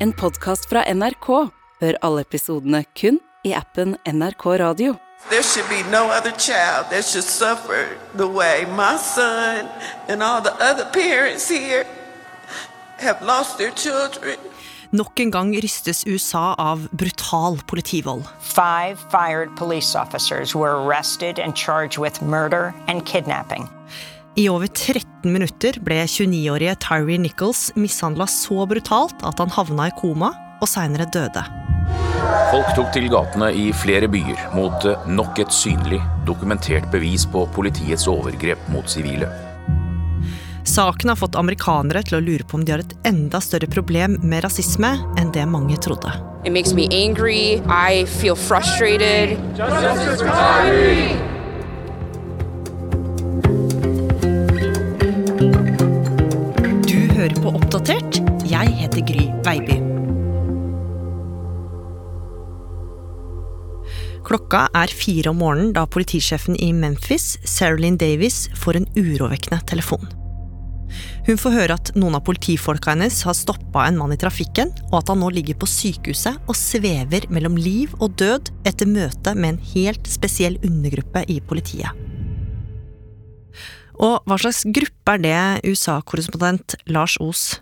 En podkast fra NRK. Hør alle episodene kun i appen NRK Radio. There should be no other child that should suffer the way my son and all the other parents here have lost their children. Nok en gang rystes USA av brutal politivold. Five fired police officers were arrested and charged with murder and kidnapping. I over 13 minutter ble 29-årige Tyree Nichols mishandla så brutalt at han havna i koma og seinere døde. Folk tok til gatene i flere byer mot nok et synlig, dokumentert bevis på politiets overgrep mot sivile. Saken har fått amerikanere til å lure på om de har et enda større problem med rasisme enn det mange trodde. It makes me angry. I feel frustrated. Du hører på Oppdatert. Jeg heter Gry Veiby. Klokka er fire om morgenen da politisjefen i Memphis, Saralyn Davis, får en urovekkende telefon. Hun får høre at noen av politifolka hennes har stoppa en mann i trafikken, og at han nå ligger på sykehuset og svever mellom liv og død etter møte med en helt spesiell undergruppe i politiet. Og hva slags gruppe er det, USA-korrespondent Lars Os?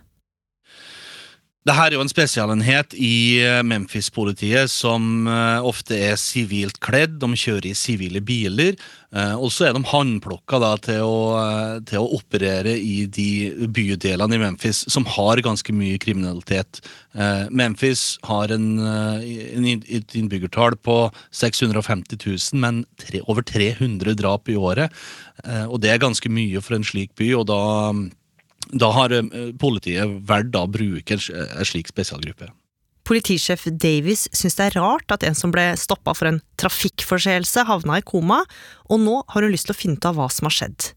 Det her er jo en spesialenhet i eh, Memphis-politiet som eh, ofte er sivilt kledd. De kjører i sivile biler. eh, Og så er de håndplukka til, til å operere i de bydelene i Memphis som har ganske mye kriminalitet. Memphis har en, en, et innbyggertall på 650 000, men tre, over 300 drap i året. Og det er ganske mye for en slik by. og da da har eh, politiet valgt å bruke en, slik spesialgruppe. Politisjef Davies syns det er rart at en som ble stoppa for en trafikkforseelse, havna i koma, og nå har hun lyst til å finne ut av hva som har skjedd.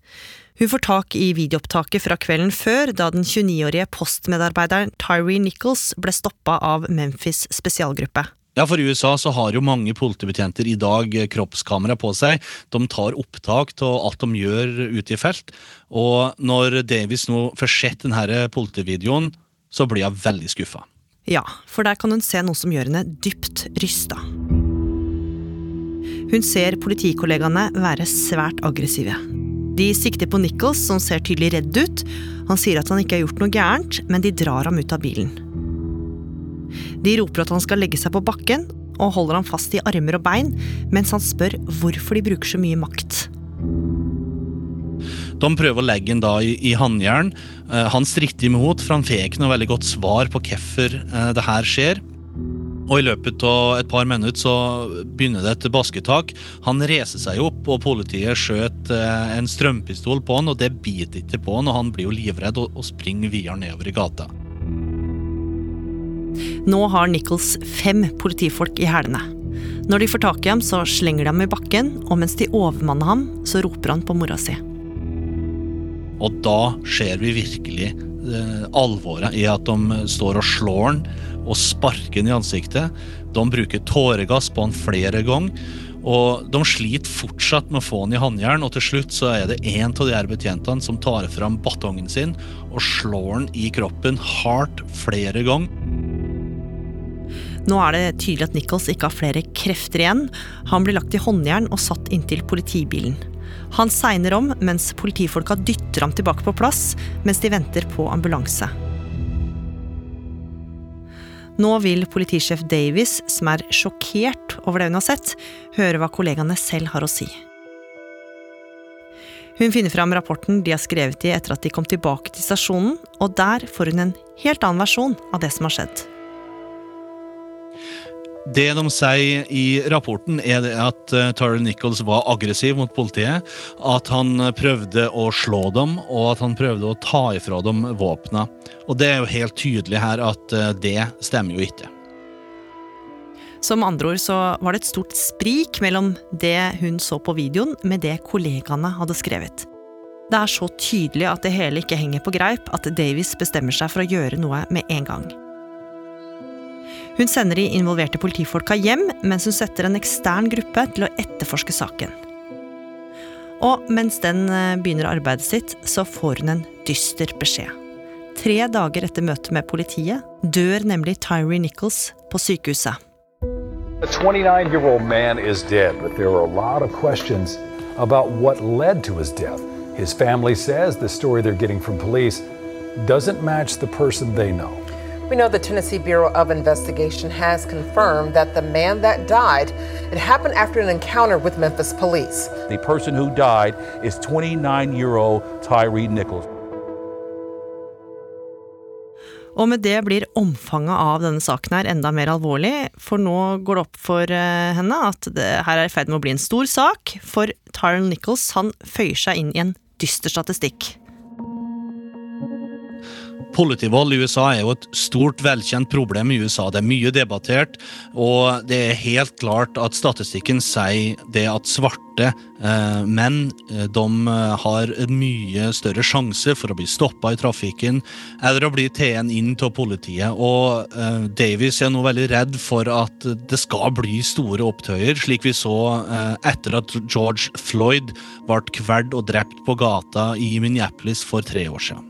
Hun får tak i videoopptaket fra kvelden før, da den 29-årige postmedarbeideren Tyree Nichols ble stoppa av Memphis spesialgruppe. Ja, For i USA så har jo mange politibetjenter i dag eh, kroppskamera på seg. De tar opptak av alt de gjør ute i felt. Og når Davis nå får sett denne politivideoen, så blir jeg veldig skuffa. Ja, for der kan hun se noe som gjør henne dypt rysta. Hun ser politikollegaene være svært aggressive. De sikter på Nichols, som ser tydelig redd ut. Han sier at han ikke har gjort noe gærent, men de drar ham ut av bilen. De roper at han skal legge seg på bakken, og holder ham fast i armer og bein, mens han spør hvorfor de bruker så mye makt. De prøver å legge ham da i, i håndjern. Eh, han stritter imot, for han får ikke noe veldig godt svar på hvorfor eh, det her skjer. Og I løpet av et par minutter så begynner det et basketak. Han reiser seg opp, og politiet skjøt eh, en strømpistol på han, og det biter ikke på han, og han blir jo livredd og, og springer videre nedover i gata. Nå har Nichols fem politifolk i hælene. Når de får tak i ham, så slenger de ham i bakken, og mens de overmanner ham, så roper han på mora si. Og da ser vi virkelig eh, alvoret i at de står og slår han og sparker han i ansiktet. De bruker tåregass på han flere ganger. Og de sliter fortsatt med å få han i håndjern, og til slutt så er det en av de her betjentene som tar fram batongen sin og slår han i kroppen hardt flere ganger. Nå er det tydelig at Nichols ikke har flere krefter igjen. Han blir lagt i håndjern og satt inntil politibilen. Han segner om mens politifolka dytter ham tilbake på plass, mens de venter på ambulanse. Nå vil politisjef Davies, som er sjokkert over det hun har sett, høre hva kollegaene selv har å si. Hun finner fram rapporten de har skrevet i etter at de kom tilbake til stasjonen, og der får hun en helt annen versjon av det som har skjedd. Det de sier i rapporten, er at Tara Tyrell Nichols var aggressiv mot politiet. At han eh, prøvde å slå dem, og at han prøvde å ta ifra dem våpna. Og det er jo helt tydelig her at eh, det stemmer jo ikke. Som andre ord så var det et stort sprik mellom det hun så på videoen, med det kollegaene hadde skrevet. Det er så tydelig at det hele ikke henger på greip at Davies bestemmer seg for å gjøre noe med en gang. Hun sender de involverte politifolka hjem, mens hun setter en ekstern gruppe til å etterforske saken. Og mens den eh, begynner arbeidet sitt, så får hun en dyster beskjed. Tre dager etter møtet med politiet dør nemlig Tyree Nichols på sykehuset. A 29 year old man is dead, but there are a lot of questions about what led to his death. His family says the story they're getting from police doesn't match the person. We know the Tennessee Bureau of Investigation has confirmed that the man that died, it happened after an encounter with Memphis police. The person who died is 29 year old Tyree Nichols. Og med det blir omfanget av denne saken her enda mer alvorlig, for nå går det opp for eh, henne at det her er i ferd med å bli en stor sak, for Tyrell Nichols han føyer seg inn i en dyster statistikk. Politivold i USA er jo et stort, velkjent problem i USA. Det er mye debattert, og det er helt klart at statistikken sier det at svarte eh, menn eh, de eh, har mye større sjanse for å bli stoppa i trafikken eller å bli tatt inn av politiet. Og eh, Davies er nå veldig redd for at det skal bli store opptøyer, slik vi så eh, etter at George Floyd ble kverd og drept på gata i Minneapolis for tre år siden.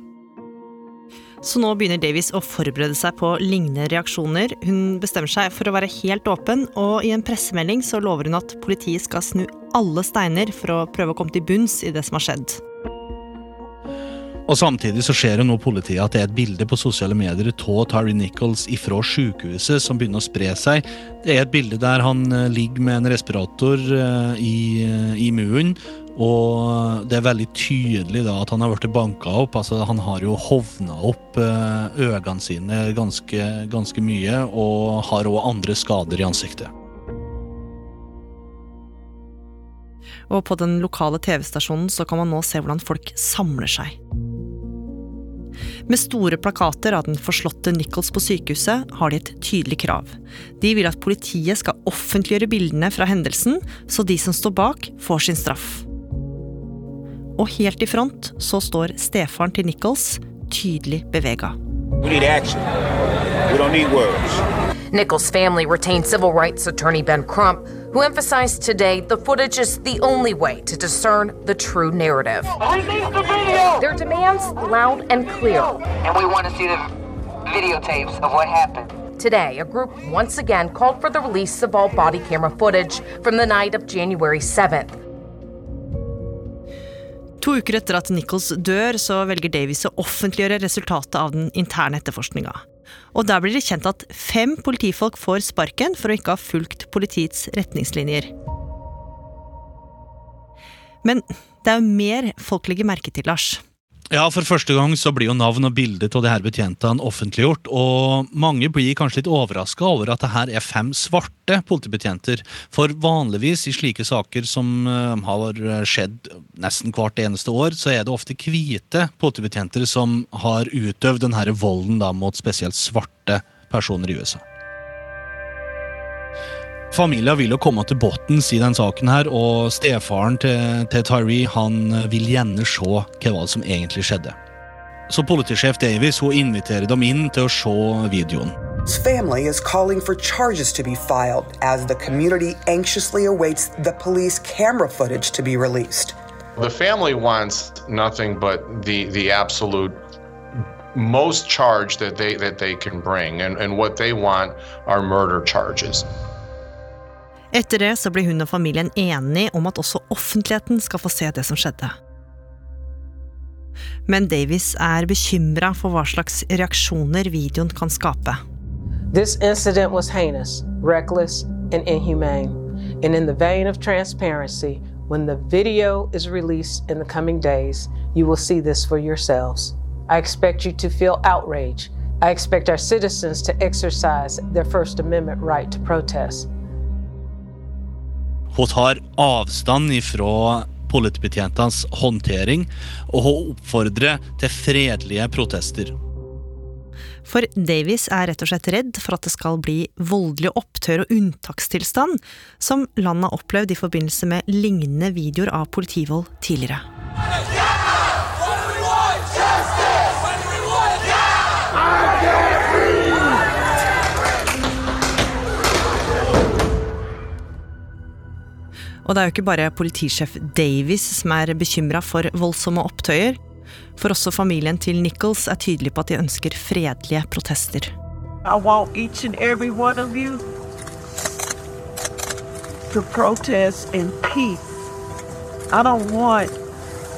Så nå begynner Davies å forberede seg på lignende reaksjoner. Hun bestemmer seg for å være helt åpen, og i en pressemelding så lover hun at politiet skal snu alle steiner for å prøve å komme til bunns i det som har skjedd. Og Samtidig så ser jo nå politiet at det er et bilde på sosiale medier av Tyree Nichols ifra sykehuset som begynner å spre seg. Det er et bilde der han eh, ligger med en respirator eh, i, eh, i munnen. Og det er veldig tydelig da at han har blitt banka opp. altså Han har jo hovna opp øynene sine ganske, ganske mye, og har òg andre skader i ansiktet. Og på den lokale TV-stasjonen så kan man nå se hvordan folk samler seg. Med store plakater av den forslåtte Nichols på sykehuset har de et tydelig krav. De vil at politiet skal offentliggjøre bildene fra hendelsen, så de som står bak, får sin straff. Og helt i front så står stefaren til Nichols tydelig bevega. We need action. We don't need words. Nichols' family retained civil rights attorney Ben Crump, who emphasized today the footage is the only way to discern the true narrative. The video! Their demands loud and clear. And we want to see the videotapes of what happened. Today, a group once again called for the release of all body camera footage from the night of January 7th. To uker etter at Nichols dør, så velger Davies å offentliggjøre resultatet av den interne etterforskninga. Og der blir det kjent at fem politifolk får sparken for å ikke ha fulgt politiets retningslinjer. Men det er jo mer folk legger merke til, Lars. Ja, For første gang så blir jo navn og bilde av de her betjentene offentliggjort. Og mange blir kanskje litt overraska over at det her er fem svarte politibetjenter. For vanligvis i slike saker som uh, har skjedd nesten hvert eneste år, så er det ofte hvite politibetjenter som har utøvd denne volden da, mot spesielt svarte personer i USA. Familien vil jo komme til bunns i den saken, her, og stefaren til, til Tyree han vil gjerne se hva som egentlig skjedde. Så politisjef Davies hun inviterer dem inn til å se videoen. His family is calling for charges to be filed as the community anxiously awaits the police camera footage to be released. The family wants nothing but the the absolute most charge that they that they can bring and, and what they want are murder charges. Etter det så blir hun og familien enige om at også offentligheten skal få se det som skjedde. Men Davies er bekymra for hva slags reaksjoner videoen kan skape. This incident was heinous, reckless, and inhumane. And in the vein of transparency, when the video is released in the coming days, you will see this for yourselves. I expect you to feel outrage. I expect our citizens to exercise their First Amendment right to protest. Hun tar avstand ifra politibetjentenes håndtering, og hun oppfordrer til fredelige protester. For Davies er rett og slett redd for at det skal bli voldelige opptør og unntakstilstand, som landet har opplevd i forbindelse med lignende videoer av politivold tidligere. Og det er jo ikke bare politisjef Davies som er bekymra for voldsomme opptøyer. For også familien til Nichols er tydelig på at de ønsker fredelige protester. I want each and every one of you to protest in peace. I don't want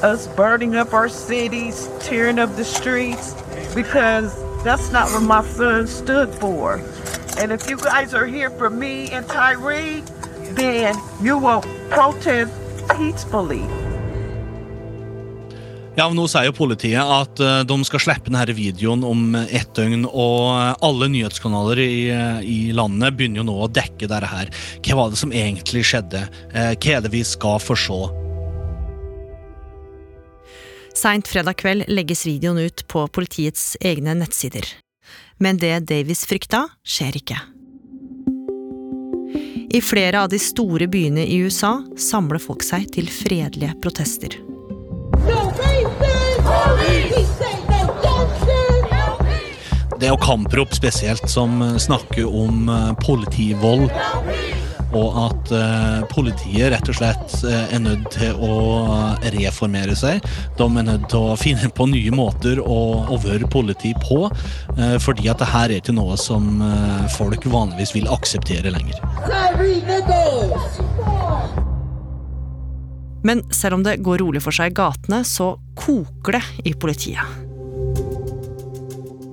us burning up our cities, tearing up the streets, because that's not son stood for. And if you guys are here for me and Tyree, then you will protest peacefully. Ja, men Nå sier jo politiet at eh, de skal slippe denne videoen om ett døgn, og eh, alle nyhetskanaler i, eh, i landet begynner jo nå å dekke dette her. Hva var det som egentlig skjedde? Hva er det vi skal få se? Seint fredag kveld legges videoen ut på politiets egne nettsider. Men det Davies frykta, skjer ikke. I flere av de store byene i USA samler folk seg til fredelige protester. Det er jo kamprop spesielt som snakker om eh, politivold. Og at eh, politiet rett og slett eh, er nødt til å reformere seg. De er nødt til å finne på nye måter å, å være politi på. Eh, fordi at det her er ikke noe som eh, folk vanligvis vil akseptere lenger. Men selv om det går rolig for seg i gatene, så koker det i politiet.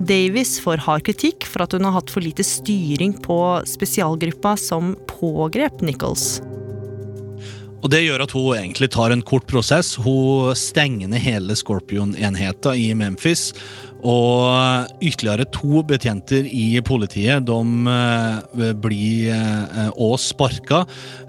Davies får hard kritikk for at hun har hatt for lite styring på spesialgruppa som pågrep Nichols. Og Det gjør at hun egentlig tar en kort prosess. Hun stenger ned hele Scorpion-enheta i Memphis. Og ytterligere to betjenter i politiet de eh, blir òg sparka,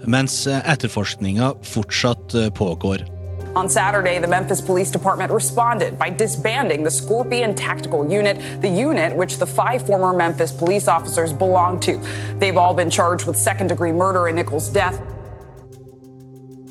mens etterforskninga fortsatt eh, pågår. On Saturday, the Memphis Police Department responded by disbanding the Scorpion Tactical Unit, the unit which the five former Memphis police officers belonged to. They've all been charged with second degree murder in Nichols' death.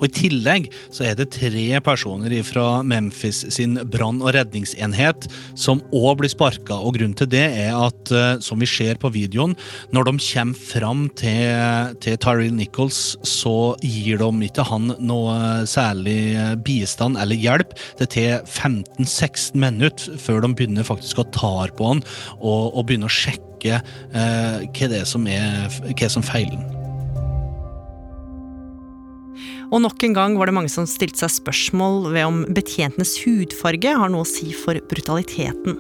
Og I tillegg så er det tre personer fra Memphis sin brann- og redningsenhet som òg blir sparka. og Grunnen til det er at, eh, som vi ser på videoen, når de kommer fram til, til Tyrell Nichols, så gir de ikke han noe særlig bistand eller hjelp. Det tar 15-16 minutter før de begynner faktisk å ta på han og, og begynner å sjekke eh, hva det er som, er, hva som feiler han. Og nok en gang var det mange som stilte seg spørsmål ved om betjentenes hudfarge har noe å si for brutaliteten.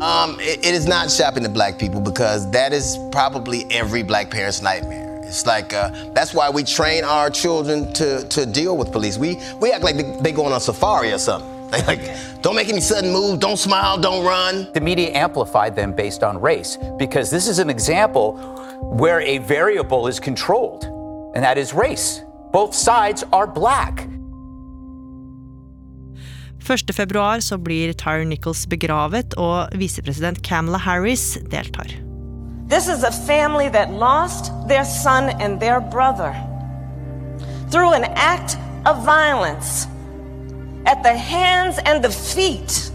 Um, it, it is not shopping to black people because that is probably every black parent's nightmare. It's like uh, that's why we train our children to, to deal with police. We we act like they, they going on safari or something. Like, don't make any sudden move, don't smile, don't run. The media amplified them based on race because this is an example where a variable is controlled, and that is race. Both sides are black. 1. februar så blir Tyre Nichols begravet, og visepresident Kamala Harris deltar. This is a family that lost their son and their brother through an act of violence at the hands and the feet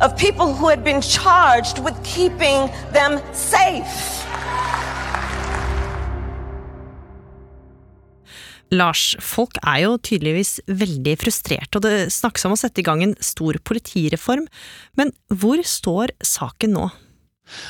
of people who had been charged with keeping them safe. Lars, folk er jo tydeligvis veldig frustrerte, og det snakkes om å sette i gang en stor politireform. Men hvor står saken nå?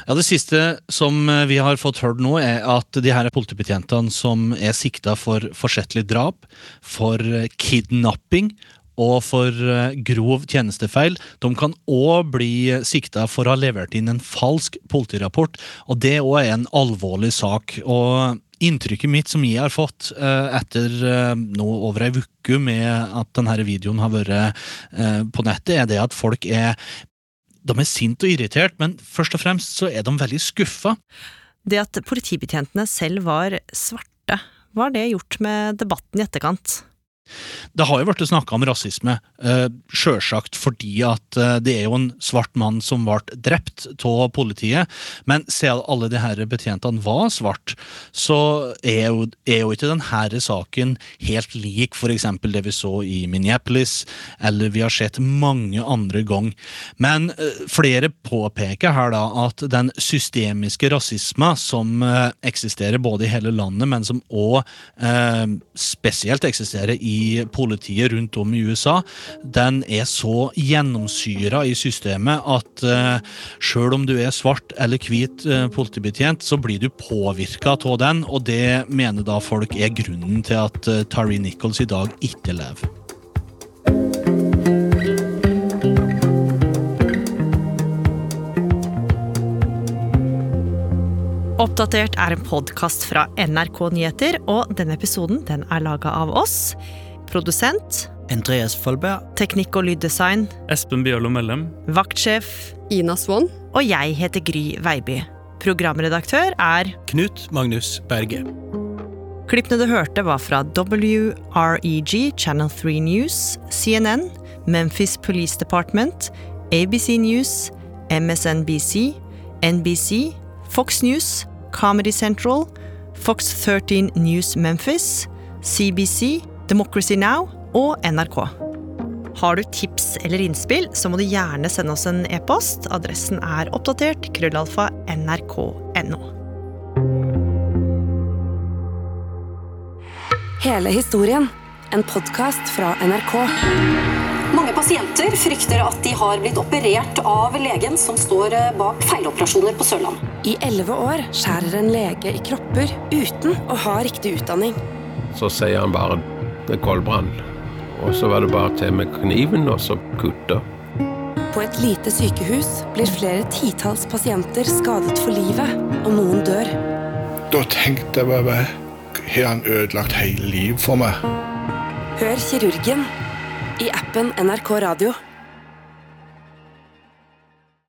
Ja, Det siste som vi har fått hørt nå, er at de her politibetjentene som er sikta for forsettlig drap, for kidnapping og for grov tjenestefeil. De kan òg bli sikta for å ha levert inn en falsk politirapport, og det òg er en alvorlig sak. og Inntrykket mitt som jeg har fått uh, etter uh, nå over ei uke med at denne videoen har vært uh, på nettet, er det at folk er de er sinte og irritert, men først og fremst så er de veldig skuffa. Det at politibetjentene selv var svarte, hva har det gjort med debatten i etterkant? Det har jo blitt snakka om rasisme, eh, sjølsagt fordi at det er jo en svart mann som ble drept av politiet. Men siden alle de her betjentene var svart, så er jo, er jo ikke denne saken helt lik f.eks. det vi så i Minneapolis, eller vi har sett mange andre ganger. Men flere påpeker her da at den systemiske rasisma som eksisterer både i hele landet, men som òg eh, spesielt eksisterer i politiet rundt om i USA, den er så gjennomsyra i systemet at uh, sjøl om du er svart eller hvit uh, politibetjent, så blir du påvirka av den, og det mener da folk er grunnen til at uh, Tari Nichols i dag ikke lever. Oppdatert er en podkast fra NRK Nyheter, og denne episoden den er laga av oss. Produsent Andreas Folberg. Teknikk og lyddesign Espen Bjørlo Mellem. Vaktsjef Ina Swann. Og jeg heter Gry Veiby. Programredaktør er Knut Magnus Berge. Klippene du hørte, var fra WREG, Channel 3 News, CNN, Memphis Police Department, ABC News, MSNBC, NBC, Fox News, Comedy Central, Fox 13 News Memphis, CBC, Democracy Now og NRK. Har du tips eller innspill, så må du gjerne sende oss en e-post. Adressen er oppdatert krøllalfa nrk.no. Hele historien. En podkast fra NRK. Mange pasienter frykter at de har blitt operert av legen som står bak feiloperasjoner på Sørlandet. I elleve år skjærer en lege i kropper uten å ha riktig utdanning. Så sier han bare er koldbrann. Og så var det bare til med kniven og så kutte. På et lite sykehus blir flere titalls pasienter skadet for livet, og noen dør. Da tenkte jeg bare Har han ødelagt hele livet for meg? Hør kirurgen i appen NRK Radio.